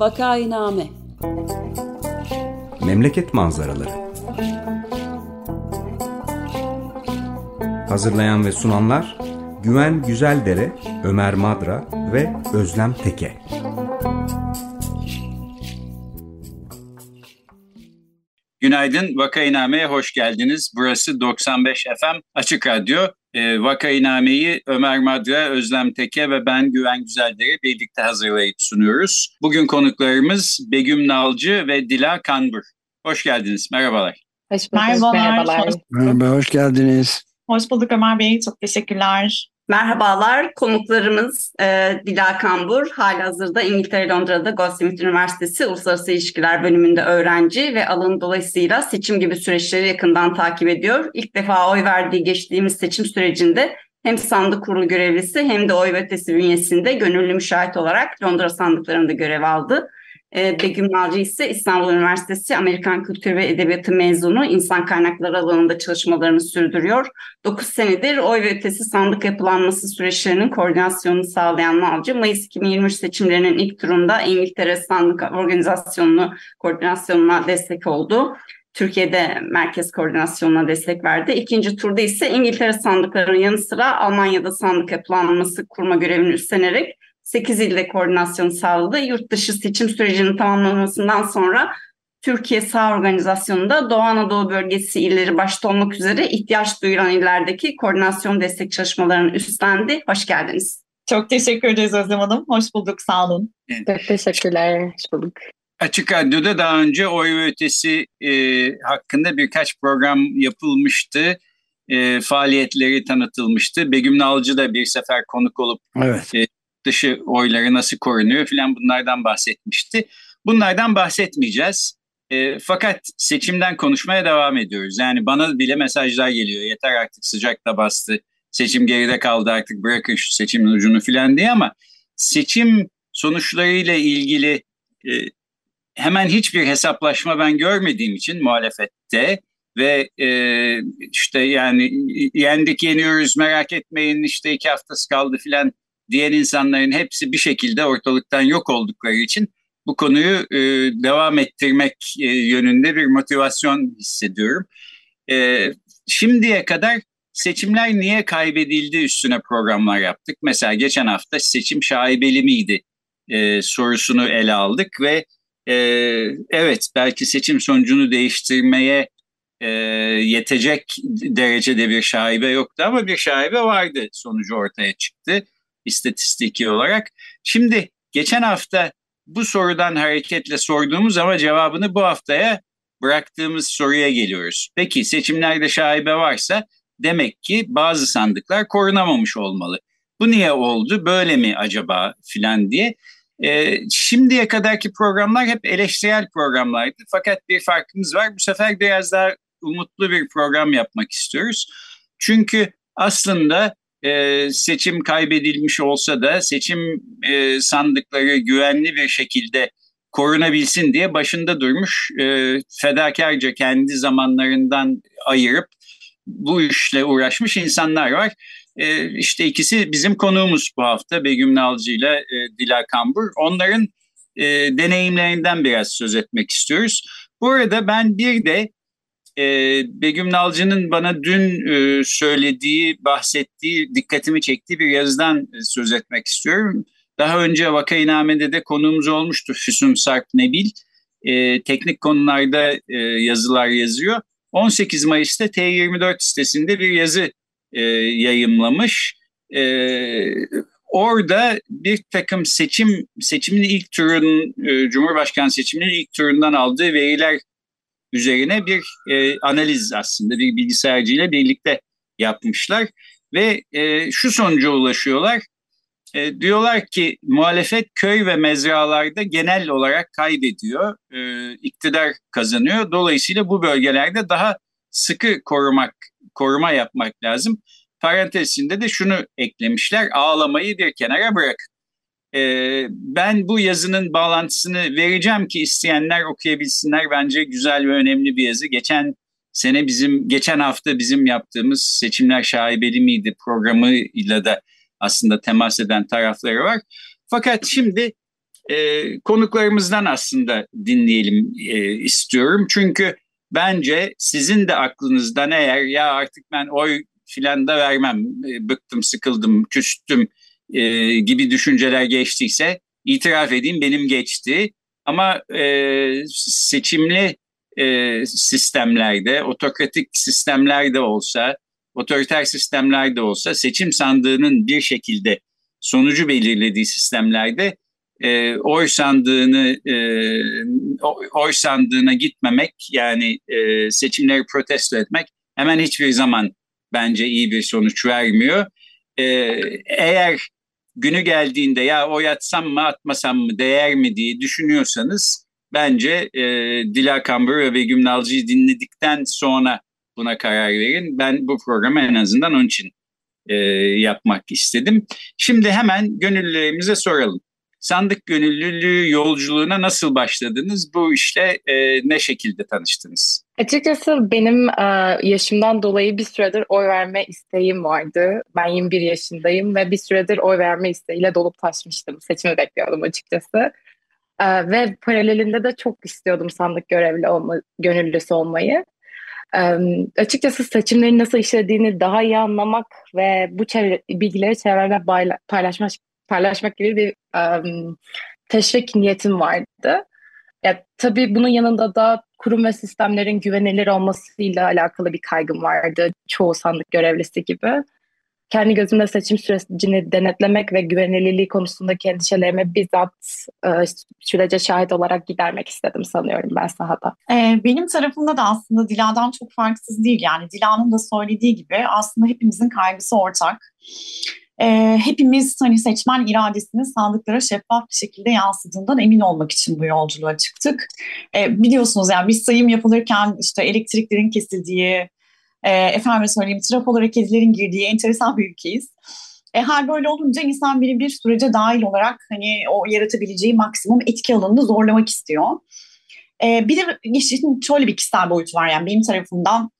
Vakainame Memleket manzaraları Hazırlayan ve sunanlar Güven Güzeldere, Ömer Madra ve Özlem Teke. Günaydın, Vakainame'ye hoş geldiniz. Burası 95 FM Açık Radyo. E, Vakainame'yi Ömer Madra, Özlem Teke ve ben Güven Güzeldere birlikte hazırlayıp sunuyoruz. Bugün konuklarımız Begüm Nalcı ve Dila Kanbur. Hoş geldiniz, merhabalar. Hoş bulduk. Merhabalar. Merhabalar. Merhaba, hoş geldiniz. Hoş bulduk Ömer Bey, çok teşekkürler. Merhabalar, konuklarımız e, Dila Kambur, hazırda İngiltere Londra'da Goldsmith Üniversitesi Uluslararası İlişkiler bölümünde öğrenci ve alanı dolayısıyla seçim gibi süreçleri yakından takip ediyor. İlk defa oy verdiği geçtiğimiz seçim sürecinde hem sandık kurulu görevlisi hem de oy ötesi bünyesinde gönüllü müşahit olarak Londra sandıklarında görev aldı. E, Begüm Nalcı ise İstanbul Üniversitesi Amerikan Kültür ve Edebiyatı mezunu insan kaynakları alanında çalışmalarını sürdürüyor. 9 senedir oy ve ötesi sandık yapılanması süreçlerinin koordinasyonunu sağlayan Nalcı, Mayıs 2023 seçimlerinin ilk turunda İngiltere Sandık Organizasyonu'nu koordinasyonuna destek oldu. Türkiye'de merkez koordinasyonuna destek verdi. İkinci turda ise İngiltere sandıklarının yanı sıra Almanya'da sandık yapılanması kurma görevini üstlenerek 8 ilde koordinasyon sağladı. Yurt dışı seçim sürecinin tamamlanmasından sonra Türkiye Sağ Organizasyonu'nda Doğu Anadolu bölgesi illeri başta olmak üzere ihtiyaç duyulan illerdeki koordinasyon destek çalışmalarını üstlendi. Hoş geldiniz. Çok teşekkür ederiz Özlem Hanım. Hoş bulduk, sağ olun. Çok teşekkürler, hoş bulduk. Açık Radyo'da daha önce oy ve ötesi e, hakkında birkaç program yapılmıştı. E, faaliyetleri tanıtılmıştı. Begüm Nalcı da bir sefer konuk olup evet. e, dışı oyları nasıl korunuyor filan bunlardan bahsetmişti. Bunlardan bahsetmeyeceğiz. E, fakat seçimden konuşmaya devam ediyoruz. Yani bana bile mesajlar geliyor. Yeter artık sıcak da bastı. Seçim geride kaldı artık bırakın şu seçimin ucunu filan diye ama seçim sonuçlarıyla ilgili e, hemen hiçbir hesaplaşma ben görmediğim için muhalefette ve e, işte yani yendik yeniyoruz merak etmeyin işte iki haftası kaldı filan diğer insanların hepsi bir şekilde ortalıktan yok oldukları için bu konuyu e, devam ettirmek e, yönünde bir motivasyon hissediyorum. E, şimdiye kadar seçimler niye kaybedildi üstüne programlar yaptık. Mesela geçen hafta seçim şaibeli miydi e, sorusunu ele aldık ve e, evet belki seçim sonucunu değiştirmeye e, yetecek derecede bir şaibe yoktu ama bir şaibe vardı sonucu ortaya çıktı istatistiki olarak. Şimdi geçen hafta bu sorudan hareketle sorduğumuz ama cevabını bu haftaya bıraktığımız soruya geliyoruz. Peki seçimlerde şaibe varsa demek ki bazı sandıklar korunamamış olmalı. Bu niye oldu? Böyle mi acaba filan diye. Ee, şimdiye kadarki programlar hep eleştirel programlardı. Fakat bir farkımız var. Bu sefer biraz daha umutlu bir program yapmak istiyoruz. Çünkü aslında e, seçim kaybedilmiş olsa da seçim e, sandıkları güvenli bir şekilde korunabilsin diye başında durmuş e, fedakarca kendi zamanlarından ayırıp bu işle uğraşmış insanlar var. E, işte ikisi bizim konuğumuz bu hafta Begüm Nalcı ile e, Dila Kambur. Onların e, deneyimlerinden biraz söz etmek istiyoruz. Bu arada ben bir de e, Begüm Nalcı'nın bana dün e, söylediği, bahsettiği, dikkatimi çektiği bir yazıdan e, söz etmek istiyorum. Daha önce Vakainame'de de konuğumuz olmuştu Füsun Sarp Nebil. E, teknik konularda e, yazılar yazıyor. 18 Mayıs'ta T24 sitesinde bir yazı e, yayımlamış. E, orada bir takım seçim seçimin ilk turun e, Cumhurbaşkanı seçiminin ilk turundan aldığı veriler üzerine bir e, analiz aslında bir bilgisayarcıyla birlikte yapmışlar ve e, şu sonuca ulaşıyorlar. E, diyorlar ki muhalefet köy ve mezralarda genel olarak kaybediyor, e, iktidar kazanıyor. Dolayısıyla bu bölgelerde daha sıkı korumak, koruma yapmak lazım. Parantezinde de şunu eklemişler, ağlamayı bir kenara bırakın. E, ben bu yazının bağlantısını vereceğim ki isteyenler okuyabilsinler. Bence güzel ve önemli bir yazı. Geçen sene bizim, geçen hafta bizim yaptığımız seçimler şaibeli miydi programıyla da aslında temas eden tarafları var. Fakat şimdi e, konuklarımızdan aslında dinleyelim e, istiyorum. Çünkü bence sizin de aklınızdan eğer ya artık ben oy filan da vermem, e, bıktım, sıkıldım, küstüm e, gibi düşünceler geçtiyse itiraf edeyim benim geçti. Ama e, seçimli e, sistemlerde, otokratik sistemlerde olsa, otoriter sistemlerde olsa seçim sandığının bir şekilde sonucu belirlediği sistemlerde e, oy sandığını e, oy sandığına gitmemek yani e, seçimleri protesto etmek hemen hiçbir zaman bence iyi bir sonuç vermiyor. E, eğer günü geldiğinde ya oy atsam mı atmasam mı değer mi diye düşünüyorsanız bence e, Dila Kambur ve Begüm Nalcı'yı dinledikten sonra buna karar verin. Ben bu programı en azından onun için e, yapmak istedim. Şimdi hemen gönüllülerimize soralım. Sandık gönüllülüğü yolculuğuna nasıl başladınız? Bu işle e, ne şekilde tanıştınız? Açıkçası benim e, yaşımdan dolayı bir süredir oy verme isteğim vardı. Ben 21 yaşındayım ve bir süredir oy verme isteğiyle dolup taşmıştım. Seçimi bekliyordum açıkçası. E, ve paralelinde de çok istiyordum sandık görevli olma, gönüllüsü olmayı. E, açıkçası seçimlerin nasıl işlediğini daha iyi anlamak ve bu çevre, bilgileri çevremle paylaşmak paylaşmak gibi bir um, teşvik niyetim vardı. Ya, tabii bunun yanında da kurum ve sistemlerin güvenilir olmasıyla alakalı bir kaygım vardı. Çoğu sandık görevlisi gibi. Kendi gözümde seçim sürecini denetlemek ve güvenilirliği konusundaki endişelerimi bizzat e, sürece şahit olarak gidermek istedim sanıyorum ben sahada. Ee, benim tarafımda da aslında Dila'dan çok farksız değil. Yani Dila'nın da söylediği gibi aslında hepimizin kaygısı ortak e, hepimiz hani seçmen iradesinin sandıklara şeffaf bir şekilde yansıdığından emin olmak için bu yolculuğa çıktık. E, biliyorsunuz yani bir sayım yapılırken işte elektriklerin kesildiği, e, efendim söyleyeyim trafolara kedilerin girdiği enteresan bir ülkeyiz. E, hal böyle olunca insan biri bir sürece dahil olarak hani o yaratabileceği maksimum etki alanını zorlamak istiyor. E, bir de işin şöyle bir kişisel boyutu var yani benim tarafımdan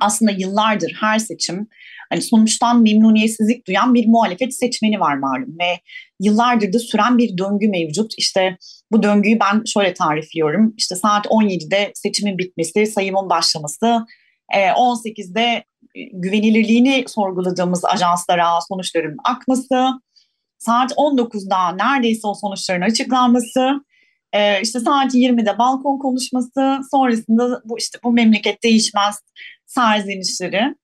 aslında yıllardır her seçim hani sonuçtan memnuniyetsizlik duyan bir muhalefet seçmeni var malum ve yıllardır da süren bir döngü mevcut. İşte bu döngüyü ben şöyle tarifliyorum. İşte saat 17'de seçimin bitmesi, sayımın başlaması, 18'de e, e, güvenilirliğini sorguladığımız ajanslara sonuçların akması, saat 19'da neredeyse o sonuçların açıklanması, e, işte saat 20'de balkon konuşması, sonrasında bu işte bu memleket değişmez serzenişleri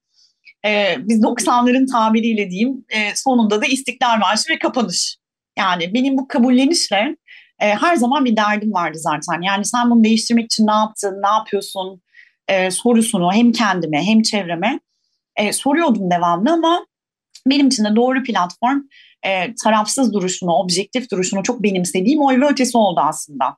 e, biz 90'ların tabiriyle diyeyim e, sonunda da İstiklal Marşı ve kapanış. Yani benim bu kabullenişle e, her zaman bir derdim vardı zaten. Yani sen bunu değiştirmek için ne yaptın, ne yapıyorsun e, sorusunu hem kendime hem çevreme e, soruyordum devamlı ama benim için de doğru platform e, tarafsız duruşunu, objektif duruşunu çok benimsediğim oy ve ötesi oldu aslında.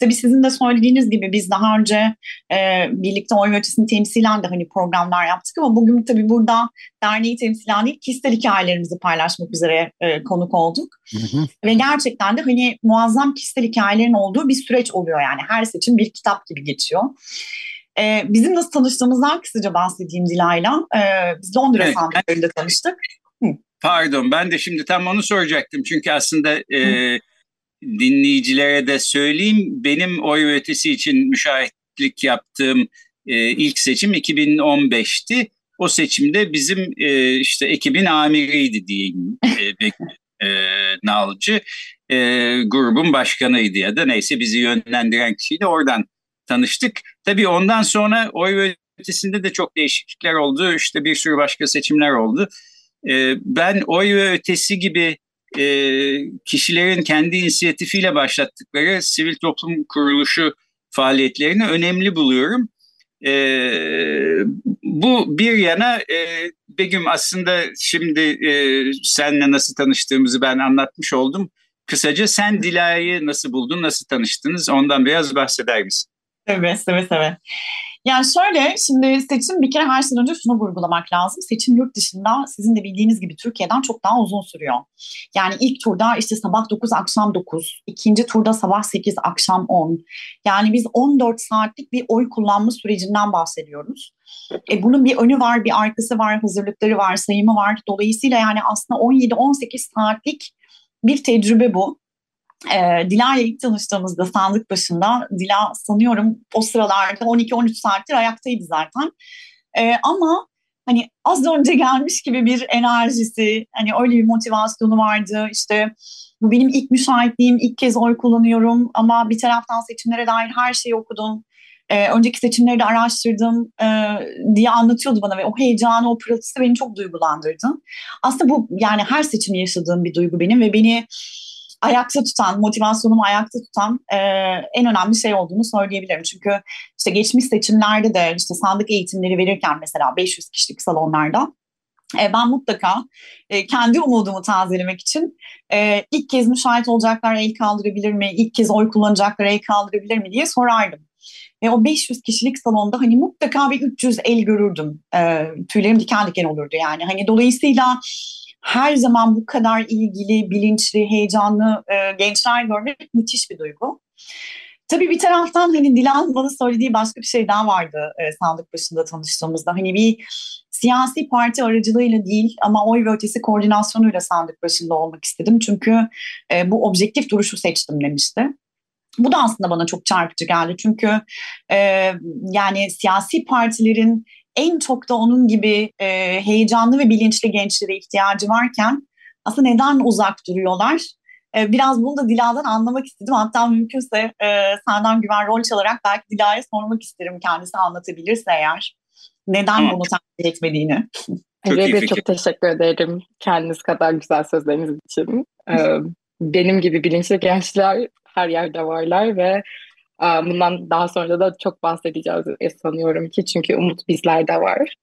Tabii sizin de söylediğiniz gibi biz daha önce e, birlikte oy ve ötesini temsilen de hani programlar yaptık ama bugün tabii burada derneği temsilen değil kişisel hikayelerimizi paylaşmak üzere e, konuk olduk. Hı hı. Ve gerçekten de hani muazzam kişisel hikayelerin olduğu bir süreç oluyor yani her seçim bir kitap gibi geçiyor. Ee, bizim nasıl tanıştığımızdan kısaca bahsedeyim Dilay'la. Ee, biz Londra evet, sandıklarında tanıştık. Pardon ben de şimdi tam onu soracaktım. Çünkü aslında e, dinleyicilere de söyleyeyim. Benim oy ötesi için müşahitlik yaptığım e, ilk seçim 2015'ti. O seçimde bizim e, işte ekibin amiriydi diyeyim e, e, Nalcı. E, grubun başkanıydı ya da neyse bizi yönlendiren kişiydi. Oradan tanıştık. Tabii ondan sonra oy ötesinde de çok değişiklikler oldu. İşte bir sürü başka seçimler oldu. Ee, ben oy ve ötesi gibi e, kişilerin kendi inisiyatifiyle başlattıkları sivil toplum kuruluşu faaliyetlerini önemli buluyorum. Ee, bu bir yana e, Begüm aslında şimdi e, seninle nasıl tanıştığımızı ben anlatmış oldum. Kısaca sen Dila'yı nasıl buldun, nasıl tanıştınız ondan biraz bahseder misin? Seve seve seve. Yani şöyle şimdi seçim bir kere her şeyden önce şunu vurgulamak lazım. Seçim yurt dışında sizin de bildiğiniz gibi Türkiye'den çok daha uzun sürüyor. Yani ilk turda işte sabah 9 akşam 9, ikinci turda sabah 8 akşam 10. Yani biz 14 saatlik bir oy kullanma sürecinden bahsediyoruz. E bunun bir önü var, bir arkası var, hazırlıkları var, sayımı var. Dolayısıyla yani aslında 17-18 saatlik bir tecrübe bu. E, Dila ile ilk tanıştığımızda sandık başında Dila sanıyorum o sıralarda 12-13 saattir ayaktaydı zaten. E, ama hani az önce gelmiş gibi bir enerjisi, hani öyle bir motivasyonu vardı. İşte bu benim ilk müşahitliğim, ilk kez oy kullanıyorum ama bir taraftan seçimlere dair her şeyi okudum. Ee, önceki seçimleri de araştırdım e, diye anlatıyordu bana ve o heyecanı, o pırıltısı beni çok duygulandırdı. Aslında bu yani her seçimi yaşadığım bir duygu benim ve beni ayakta tutan, motivasyonumu ayakta tutan e, en önemli şey olduğunu söyleyebilirim. Çünkü işte geçmiş seçimlerde de işte sandık eğitimleri verirken mesela 500 kişilik salonlarda e, ben mutlaka e, kendi umudumu tazelemek için e, ilk kez müşahit olacaklar el kaldırabilir mi, ilk kez oy kullanacaklar el kaldırabilir mi diye sorardım. Ve o 500 kişilik salonda hani mutlaka bir 300 el görürdüm. Tüylerim diken diken olurdu yani. Hani dolayısıyla her zaman bu kadar ilgili, bilinçli, heyecanlı e, gençler görmek müthiş bir duygu. Tabii bir taraftan hani Dilan bana söylediği başka bir şey daha vardı e, sandık başında tanıştığımızda. Hani bir siyasi parti aracılığıyla değil ama oy ve ötesi koordinasyonuyla sandık başında olmak istedim. Çünkü e, bu objektif duruşu seçtim demişti. Bu da aslında bana çok çarpıcı geldi. Çünkü e, yani siyasi partilerin en çok da onun gibi e, heyecanlı ve bilinçli gençlere ihtiyacı varken aslında neden uzak duruyorlar? E, biraz bunu da Dila'dan anlamak istedim. Hatta mümkünse e, senden güven rol çalarak belki Dila'ya sormak isterim kendisi anlatabilirse eğer. Neden tamam. bunu tercih etmediğini. Çok çok teşekkür ederim kendiniz kadar güzel sözleriniz için. Ee, benim gibi bilinçli gençler her yerde varlar ve Bundan daha sonra da çok bahsedeceğiz sanıyorum ki çünkü umut bizlerde var.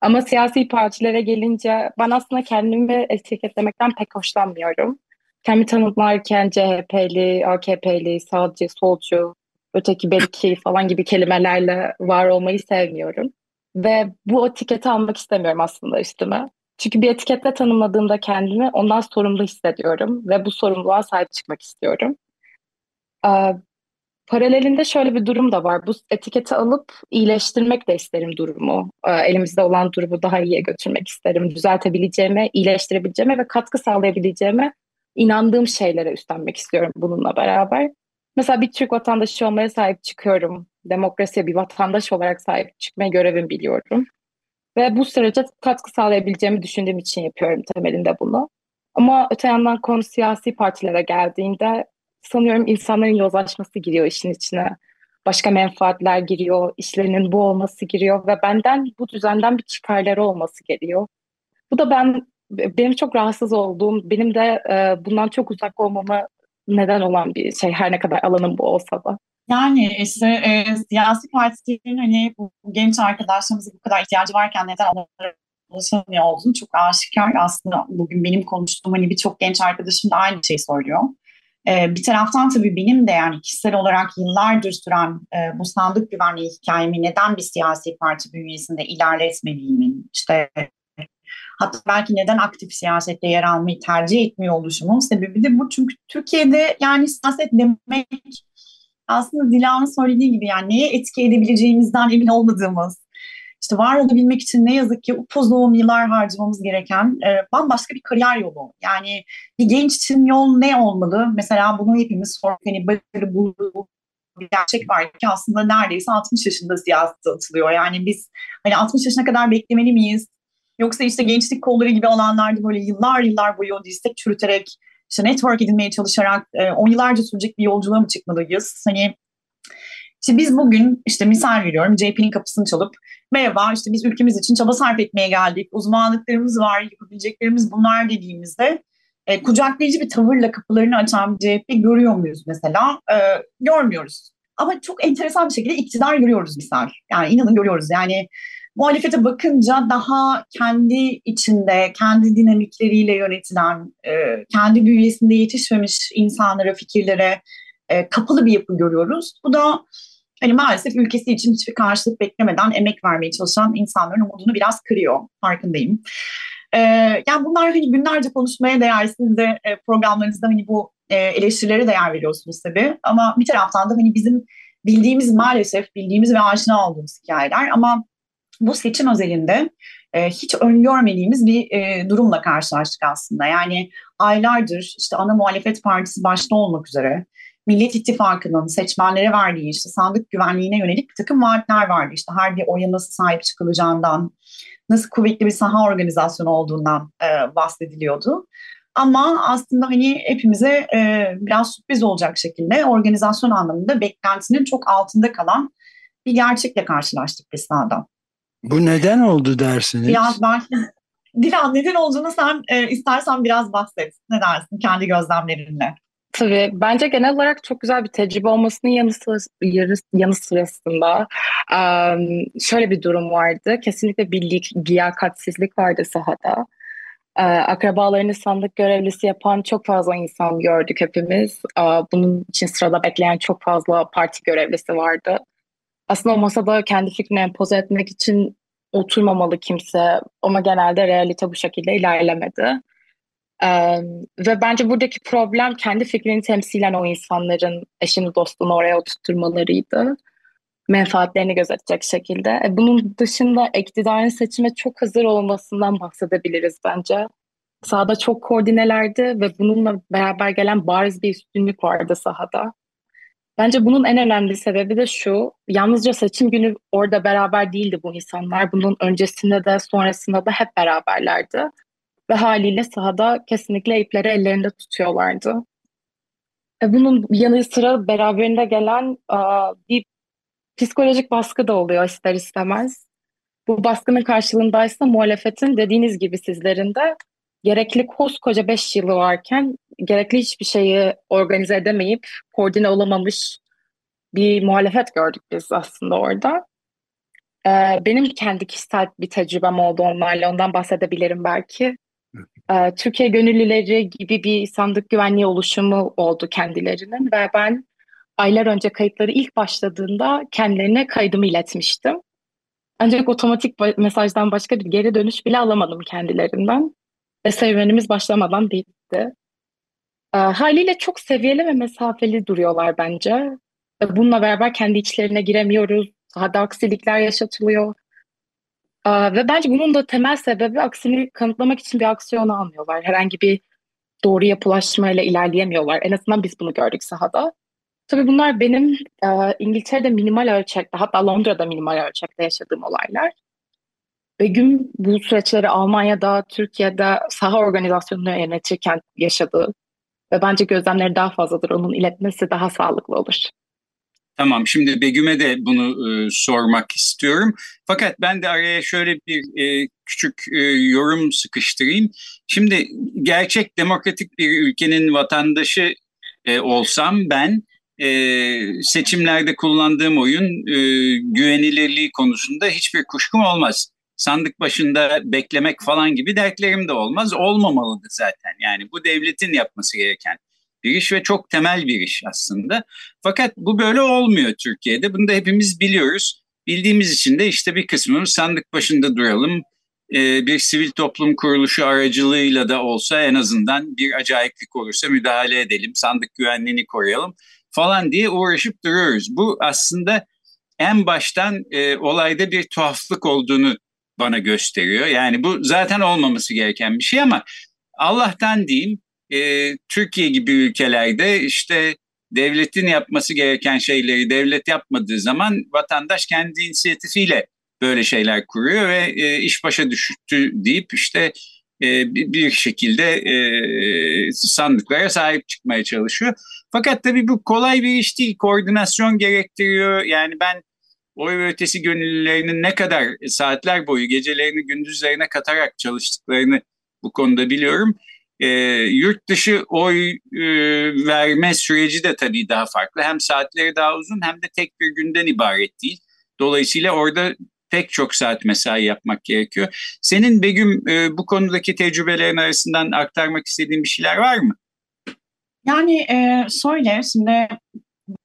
Ama siyasi partilere gelince ben aslında kendimi etiketlemekten pek hoşlanmıyorum. Kendimi tanımlarken CHP'li, AKP'li, sağcı, solcu, öteki belki falan gibi kelimelerle var olmayı sevmiyorum. Ve bu etiketi almak istemiyorum aslında üstüme. Çünkü bir etiketle tanımladığımda kendimi ondan sorumlu hissediyorum ve bu sorumluluğa sahip çıkmak istiyorum. Paralelinde şöyle bir durum da var. Bu etiketi alıp iyileştirmek de isterim durumu. Ee, elimizde olan durumu daha iyiye götürmek isterim. Düzeltebileceğime, iyileştirebileceğime ve katkı sağlayabileceğime inandığım şeylere üstlenmek istiyorum bununla beraber. Mesela bir Türk vatandaşı olmaya sahip çıkıyorum. Demokrasiye bir vatandaş olarak sahip çıkmaya görevim biliyorum. Ve bu sürece katkı sağlayabileceğimi düşündüğüm için yapıyorum temelinde bunu. Ama öte yandan konu siyasi partilere geldiğinde sanıyorum insanların yozlaşması giriyor işin içine. Başka menfaatler giriyor, işlerinin bu olması giriyor ve benden bu düzenden bir çıkarları olması geliyor. Bu da ben benim çok rahatsız olduğum, benim de e, bundan çok uzak olmama neden olan bir şey her ne kadar alanım bu olsa da. Yani işte e, siyasi partilerin hani bu genç arkadaşlarımızın bu kadar ihtiyacı varken neden onlara ulaşamıyor olduğunu çok aşikar. Aslında bugün benim konuştuğum hani birçok genç arkadaşım da aynı şeyi söylüyor. Ee, bir taraftan tabii benim de yani kişisel olarak yıllardır süren e, bu sandık güvenliği hikayemi neden bir siyasi parti bünyesinde ilerletmediğimin, işte hatta belki neden aktif siyasette yer almayı tercih etmiyor oluşumun sebebi de bu. Çünkü Türkiye'de yani siyaset demek aslında Dilan'ın söylediği gibi yani neye etki edebileceğimizden emin olmadığımız, işte var olabilmek için ne yazık ki upuzun yıllar harcamamız gereken e, bambaşka bir kariyer yolu. Yani bir genç için yol ne olmalı? Mesela bunu hepimiz sorduk. Hani böyle bu bir gerçek var ki aslında neredeyse 60 yaşında siyasete atılıyor. Yani biz hani 60 yaşına kadar beklemeli miyiz? Yoksa işte gençlik kolları gibi alanlarda böyle yıllar yıllar boyu dirsek çürüterek işte network edinmeye çalışarak 10 e, yıllarca sürecek bir yolculuğa mı çıkmalıyız? Hani işte biz bugün işte misal veriyorum CHP'nin kapısını çalıp merhaba işte biz ülkemiz için çaba sarf etmeye geldik. Uzmanlıklarımız var, yapabileceklerimiz bunlar dediğimizde e, kucaklayıcı bir tavırla kapılarını açan bir CHP görüyor muyuz mesela? E, görmüyoruz. Ama çok enteresan bir şekilde iktidar görüyoruz misal. Yani inanın görüyoruz. Yani muhalefete bakınca daha kendi içinde, kendi dinamikleriyle yönetilen, e, kendi bünyesinde yetişmemiş insanlara, fikirlere e, kapalı bir yapı görüyoruz. Bu da hani maalesef ülkesi için hiçbir karşılık beklemeden emek vermeye çalışan insanların umudunu biraz kırıyor. Farkındayım. Ee, yani bunlar hani günlerce konuşmaya değer. Siz de e, programlarınızda hani bu e, eleştirilere değer veriyorsunuz tabii. Ama bir taraftan da hani bizim bildiğimiz maalesef bildiğimiz ve aşina olduğumuz hikayeler ama bu seçim özelinde e, hiç öngörmediğimiz bir e, durumla karşılaştık aslında. Yani aylardır işte ana muhalefet partisi başta olmak üzere Millet İttifakı'nın seçmenlere verdiği işte sandık güvenliğine yönelik bir takım vaatler vardı. İşte her bir oya nasıl sahip çıkılacağından, nasıl kuvvetli bir saha organizasyonu olduğundan e, bahsediliyordu. Ama aslında hani hepimize e, biraz sürpriz olacak şekilde organizasyon anlamında beklentinin çok altında kalan bir gerçekle karşılaştık biz sahada. Bu neden oldu dersiniz? Biraz belki Dilan neden olduğunu sen e, istersen biraz bahset. Ne dersin kendi gözlemlerinle? Tabii. Bence genel olarak çok güzel bir tecrübe olmasının yanı, sıra, yanı sırasında um, şöyle bir durum vardı. Kesinlikle bir liyakatsizlik vardı sahada. Uh, akrabalarını sandık görevlisi yapan çok fazla insan gördük hepimiz. Uh, bunun için sırada bekleyen çok fazla parti görevlisi vardı. Aslında o masada kendi fikrini empoze etmek için oturmamalı kimse ama genelde realite bu şekilde ilerlemedi. Ee, ve bence buradaki problem kendi fikrini temsilen o insanların eşini dostunu oraya oturtturmalarıydı. Menfaatlerini gözetecek şekilde. E, bunun dışında iktidarın seçime çok hazır olmasından bahsedebiliriz bence. Sahada çok koordinelerdi ve bununla beraber gelen bariz bir üstünlük vardı sahada. Bence bunun en önemli sebebi de şu, yalnızca seçim günü orada beraber değildi bu insanlar. Bunun öncesinde de sonrasında da hep beraberlerdi. Ve haliyle sahada kesinlikle ipleri ellerinde tutuyorlardı. E bunun yanı sıra beraberinde gelen bir psikolojik baskı da oluyor ister istemez. Bu baskının karşılığındaysa muhalefetin dediğiniz gibi sizlerin de gerekli koskoca 5 yılı varken gerekli hiçbir şeyi organize edemeyip koordine olamamış bir muhalefet gördük biz aslında orada. Ee, benim kendi kişisel bir tecrübem oldu onlarla, ondan bahsedebilirim belki. Ee, Türkiye Gönüllüleri gibi bir sandık güvenliği oluşumu oldu kendilerinin ve ben aylar önce kayıtları ilk başladığında kendilerine kaydımı iletmiştim. Ancak otomatik mesajdan başka bir geri dönüş bile alamadım kendilerinden ve serüvenimiz başlamadan bitti. E, haliyle çok seviyeli ve mesafeli duruyorlar bence. Bununla beraber kendi içlerine giremiyoruz. Daha da aksilikler yaşatılıyor. E, ve bence bunun da temel sebebi aksini kanıtlamak için bir aksiyon almıyorlar. Herhangi bir doğru yapılaşmayla ilerleyemiyorlar. En azından biz bunu gördük sahada. Tabii bunlar benim e, İngiltere'de minimal ölçekte hatta Londra'da minimal ölçekte yaşadığım olaylar. Begüm bu süreçleri Almanya'da, Türkiye'de saha organizasyonunu yönetirken yaşadı. Ve bence gözlemleri daha fazladır. Onun iletmesi daha sağlıklı olur. Tamam şimdi Begüm'e de bunu e, sormak istiyorum. Fakat ben de araya şöyle bir e, küçük e, yorum sıkıştırayım. Şimdi gerçek demokratik bir ülkenin vatandaşı e, olsam ben e, seçimlerde kullandığım oyun e, güvenilirliği konusunda hiçbir kuşkum olmaz sandık başında beklemek falan gibi dertlerim de olmaz. Olmamalıdır zaten. Yani bu devletin yapması gereken bir iş ve çok temel bir iş aslında. Fakat bu böyle olmuyor Türkiye'de. Bunu da hepimiz biliyoruz. Bildiğimiz için de işte bir kısmımız sandık başında duralım. Ee, bir sivil toplum kuruluşu aracılığıyla da olsa en azından bir acayiplik olursa müdahale edelim, sandık güvenliğini koruyalım falan diye uğraşıp duruyoruz. Bu aslında en baştan e, olayda bir tuhaflık olduğunu bana gösteriyor. Yani bu zaten olmaması gereken bir şey ama Allah'tan diyeyim e, Türkiye gibi ülkelerde işte devletin yapması gereken şeyleri devlet yapmadığı zaman vatandaş kendi inisiyatifiyle böyle şeyler kuruyor ve e, iş başa düştü deyip işte e, bir şekilde e, sandıklara sahip çıkmaya çalışıyor. Fakat tabii bu kolay bir iş değil. Koordinasyon gerektiriyor. Yani ben oy ve ötesi gönüllülerinin ne kadar saatler boyu gecelerini gündüzlerine katarak çalıştıklarını bu konuda biliyorum. E, yurt dışı oy e, verme süreci de tabii daha farklı. Hem saatleri daha uzun hem de tek bir günden ibaret değil. Dolayısıyla orada pek çok saat mesai yapmak gerekiyor. Senin Begüm e, bu konudaki tecrübelerin arasından aktarmak istediğin bir şeyler var mı? Yani e, şöyle şimdi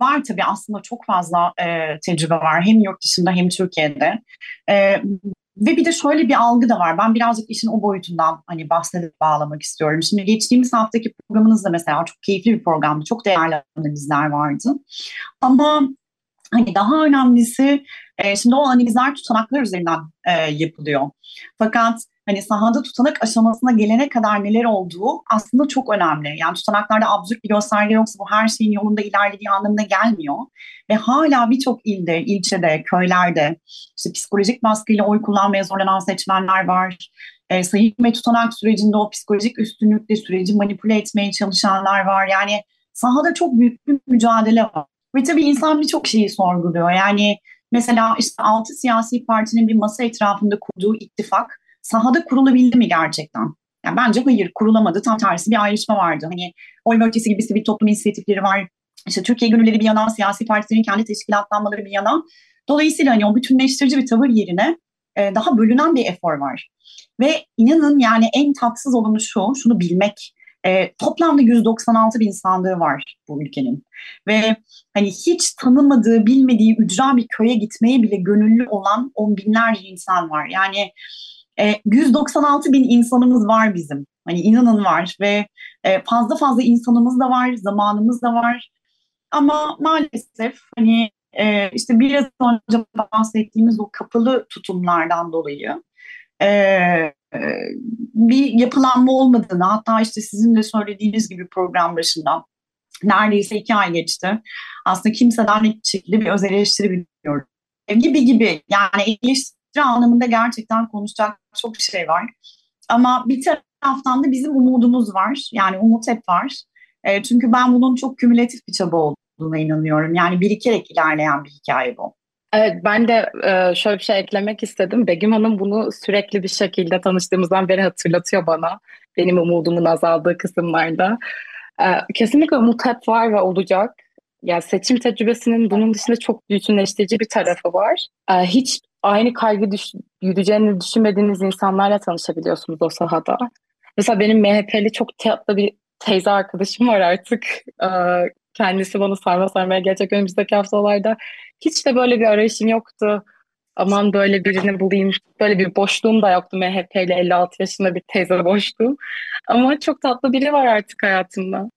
var tabii aslında çok fazla e, tecrübe var hem yurt dışında hem Türkiye'de. E, ve bir de şöyle bir algı da var. Ben birazcık işin o boyutundan hani bahsedip bağlamak istiyorum. Şimdi geçtiğimiz haftaki programınızda mesela çok keyifli bir programdı. Çok değerli analizler vardı. Ama hani daha önemlisi e, şimdi o analizler tutanaklar üzerinden e, yapılıyor. Fakat hani sahada tutanak aşamasına gelene kadar neler olduğu aslında çok önemli. Yani tutanaklarda absürt bir gösterge yoksa bu her şeyin yolunda ilerlediği anlamına gelmiyor. Ve hala birçok ilde, ilçede, köylerde işte psikolojik baskıyla oy kullanmaya zorlanan seçmenler var. E, sayım ve tutanak sürecinde o psikolojik üstünlükle süreci manipüle etmeye çalışanlar var. Yani sahada çok büyük bir mücadele var. Ve tabii insan birçok şeyi sorguluyor. Yani mesela işte altı siyasi partinin bir masa etrafında kurduğu ittifak sahada kurulabildi mi gerçekten? Yani bence hayır kurulamadı. Tam tersi bir ayrışma vardı. Hani oy bölgesi gibi sivil toplum inisiyatifleri var. İşte Türkiye gönülleri bir yana, siyasi partilerin kendi teşkilatlanmaları bir yana. Dolayısıyla hani o bütünleştirici bir tavır yerine e, daha bölünen bir efor var. Ve inanın yani en tatsız olanı şu, şunu bilmek. E, toplamda 196 bin sandığı var bu ülkenin. Ve hani hiç tanımadığı, bilmediği ücra bir köye gitmeye bile gönüllü olan on binlerce insan var. Yani e, 196 bin insanımız var bizim. Hani inanın var ve e, fazla fazla insanımız da var, zamanımız da var. Ama maalesef hani e, işte biraz önce bahsettiğimiz o kapalı tutumlardan dolayı e, e, bir yapılanma olmadığını hatta işte sizin de söylediğiniz gibi program başında neredeyse iki ay geçti. Aslında kimseden hiçbir şekilde bir öz eleştiri bilmiyorum. Gibi gibi yani eleştiri anlamında gerçekten konuşacak çok şey var. Ama bir taraftan da bizim umudumuz var. Yani umut hep var. E, çünkü ben bunun çok kümülatif bir çaba olduğuna inanıyorum. Yani birikerek ilerleyen bir hikaye bu. Evet ben de e, şöyle bir şey eklemek istedim. Begüm Hanım bunu sürekli bir şekilde tanıştığımızdan beri hatırlatıyor bana. Benim umudumun azaldığı kısımlarda. E, kesinlikle umut hep var ve olacak. Yani seçim tecrübesinin bunun dışında çok bütünleştirici bir tarafı var. E, hiç aynı kaygı düş yürüyeceğini düşünmediğiniz insanlarla tanışabiliyorsunuz o sahada. Mesela benim MHP'li çok tatlı bir teyze arkadaşım var artık. E, kendisi bana sarma sarmaya gelecek önümüzdeki haftalarda. Hiç de böyle bir arayışım yoktu. Aman böyle birini bulayım. Böyle bir boşluğum da yoktu MHP ile 56 yaşında bir teyze boşluğum. Ama çok tatlı biri var artık hayatımda.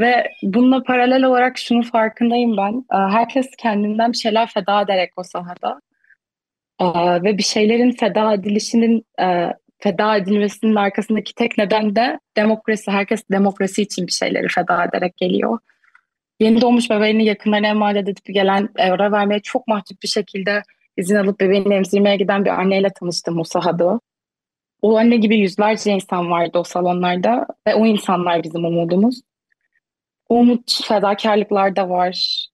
Ve bununla paralel olarak şunun farkındayım ben. Herkes kendinden bir şeyler feda ederek o sahada. Ve bir şeylerin feda edilişinin feda edilmesinin arkasındaki tek neden de demokrasi. Herkes demokrasi için bir şeyleri feda ederek geliyor yeni doğmuş bebeğini yakınlarına emanet edip gelen ara vermeye çok mahcup bir şekilde izin alıp bebeğini emzirmeye giden bir anneyle tanıştım o sahada. O anne gibi yüzlerce insan vardı o salonlarda ve o insanlar bizim umudumuz. O umut fedakarlıklar da var.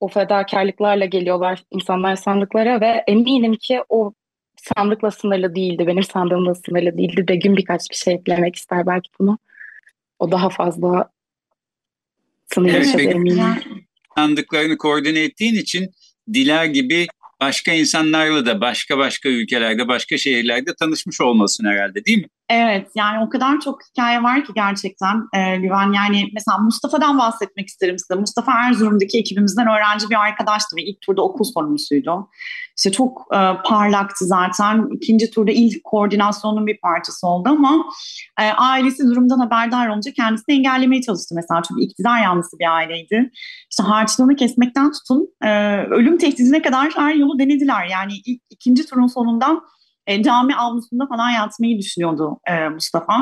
O fedakarlıklarla geliyorlar insanlar sandıklara ve eminim ki o sandıkla sınırlı değildi. Benim sandığımla sınırlı değildi. Begüm birkaç bir şey eklemek ister belki bunu. O daha fazla evet, eminim. Sandıklarını koordine ettiğin için Diler gibi başka insanlarla da başka başka ülkelerde, başka şehirlerde tanışmış olmasın herhalde değil mi? Evet yani o kadar çok hikaye var ki gerçekten e, Güven. Yani mesela Mustafa'dan bahsetmek isterim size. Mustafa Erzurum'daki ekibimizden öğrenci bir arkadaştı ve ilk turda okul sorumlusuydu. İşte çok e, parlaktı zaten. İkinci turda ilk koordinasyonun bir parçası oldu ama e, ailesi durumdan haberdar olunca kendisini engellemeye çalıştı mesela. Çünkü iktidar yanlısı bir aileydi. İşte harçlığını kesmekten tutun e, ölüm tehdidine kadar her yolu denediler. Yani ilk ikinci turun sonunda e, cami avlusunda falan yatmayı düşünüyordu e, Mustafa.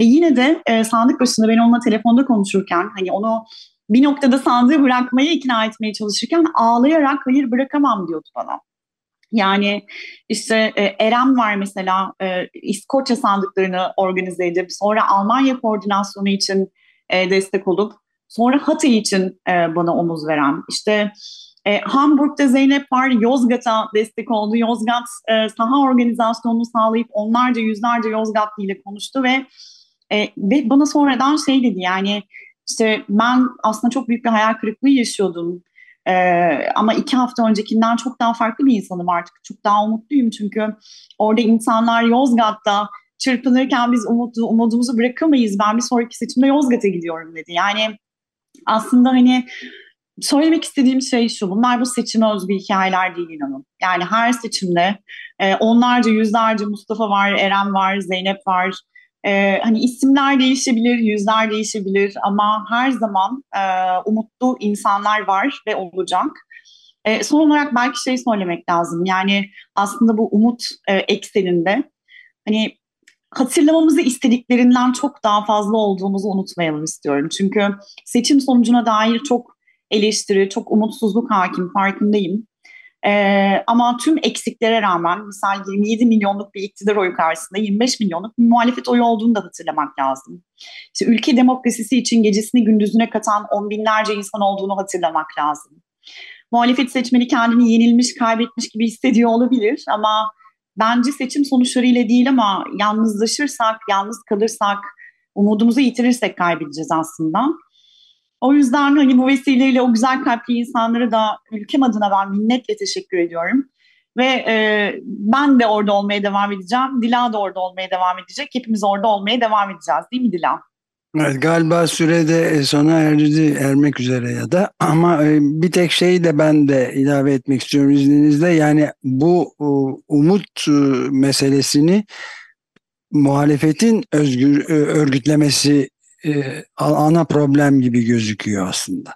Ve yine de e, sandık başında ben onunla telefonda konuşurken hani onu bir noktada sandığı bırakmaya ikna etmeye çalışırken ağlayarak hayır bırakamam diyordu bana. Yani işte e, Erem var mesela e, İskoçya sandıklarını organize edip sonra Almanya koordinasyonu için e, destek olup sonra Hatay için e, bana omuz veren işte e, Hamburg'da Zeynep var, Yozgat'a destek oldu. Yozgat e, saha organizasyonunu sağlayıp onlarca yüzlerce Yozgatlı ile konuştu ve e, ve bana sonradan şey dedi yani işte ben aslında çok büyük bir hayal kırıklığı yaşıyordum. E, ama iki hafta öncekinden çok daha farklı bir insanım artık. Çok daha umutluyum çünkü orada insanlar Yozgat'ta çırpınırken biz umudu, umudumuzu bırakamayız. Ben bir sonraki seçimde Yozgat'a gidiyorum dedi. Yani aslında hani söylemek istediğim şey şu, bunlar bu seçime özgü hikayeler değil inanın. Yani her seçimde e, onlarca, yüzlerce Mustafa var, Eren var, Zeynep var. E, hani isimler değişebilir, yüzler değişebilir ama her zaman e, umutlu insanlar var ve olacak. E, son olarak belki şey söylemek lazım. Yani aslında bu umut e, ekseninde hani hatırlamamızı istediklerinden çok daha fazla olduğumuzu unutmayalım istiyorum. Çünkü seçim sonucuna dair çok eleştiri, çok umutsuzluk hakim farkındayım. Ee, ama tüm eksiklere rağmen misal 27 milyonluk bir iktidar oyu karşısında 25 milyonluk bir muhalefet oyu olduğunu da hatırlamak lazım. İşte ülke demokrasisi için gecesini gündüzüne katan on binlerce insan olduğunu hatırlamak lazım. Muhalefet seçmeni kendini yenilmiş, kaybetmiş gibi hissediyor olabilir ama bence seçim sonuçlarıyla değil ama yalnızlaşırsak, yalnız kalırsak, umudumuzu yitirirsek kaybedeceğiz aslında. O yüzden hani bu vesileyle o güzel kalpli insanlara da ülkem adına ben minnetle teşekkür ediyorum. Ve e, ben de orada olmaya devam edeceğim. Dila da orada olmaya devam edecek. Hepimiz orada olmaya devam edeceğiz değil mi Dila? Evet, galiba sürede sona erdi, ermek üzere ya da ama e, bir tek şeyi de ben de ilave etmek istiyorum izninizle. Yani bu umut meselesini muhalefetin özgür örgütlemesi e, ana problem gibi gözüküyor aslında.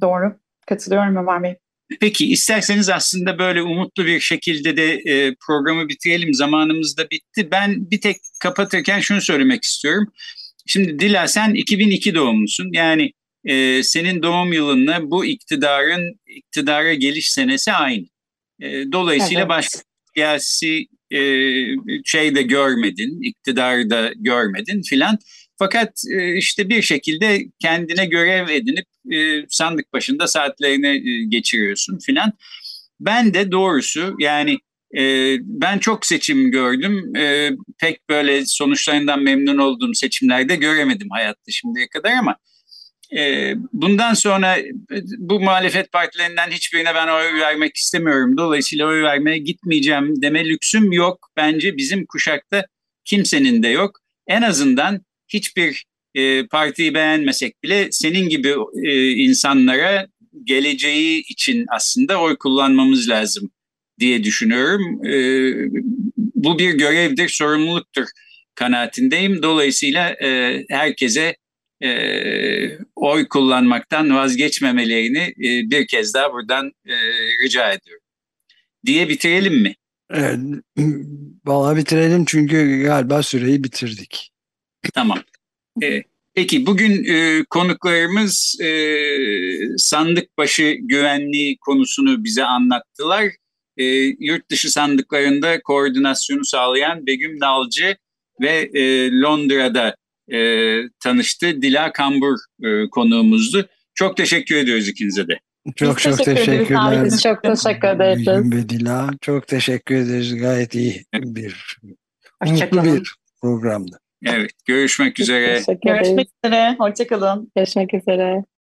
Doğru. Katılıyorum Ömer Bey. Peki isterseniz aslında böyle umutlu bir şekilde de e, programı bitirelim. Zamanımız da bitti. Ben bir tek kapatırken şunu söylemek istiyorum. Şimdi Dila sen 2002 doğumlusun. Yani e, senin doğum yılınla bu iktidarın iktidara geliş senesi aynı. E, dolayısıyla evet. başka siyasi e, şey de görmedin, iktidarı da görmedin filan. Fakat e, işte bir şekilde kendine görev edinip e, sandık başında saatlerini e, geçiriyorsun filan. Ben de doğrusu yani ben çok seçim gördüm. Pek böyle sonuçlarından memnun olduğum seçimlerde göremedim hayatta şimdiye kadar ama bundan sonra bu muhalefet partilerinden hiçbirine ben oy vermek istemiyorum. Dolayısıyla oy vermeye gitmeyeceğim deme lüksüm yok. Bence bizim kuşakta kimsenin de yok. En azından hiçbir e, partiyi beğenmesek bile senin gibi e, insanlara geleceği için aslında oy kullanmamız lazım diye düşünüyorum. E, bu bir görevdir, sorumluluktur kanaatindeyim. Dolayısıyla e, herkese e, oy kullanmaktan vazgeçmemelerini e, bir kez daha buradan e, rica ediyorum. Diye bitirelim mi? Evet, vallahi bitirelim çünkü galiba süreyi bitirdik. Tamam. E, peki bugün e, konuklarımız e, sandık başı güvenliği konusunu bize anlattılar. E, yurt dışı sandıklarında koordinasyonu sağlayan Begüm Nalcı ve e, Londra'da e, tanıştı Dila Kambur e, konuğumuzdu. Çok teşekkür ediyoruz ikinize de. Çok çok teşekkür teşekkürler. Biz çok teşekkür ederiz. Begüm ve Dila çok teşekkür ederiz. Gayet iyi bir, mutlu bir programdı. Evet, görüşmek üzere. Görüşmek üzere. Hoşçakalın. Görüşmek üzere.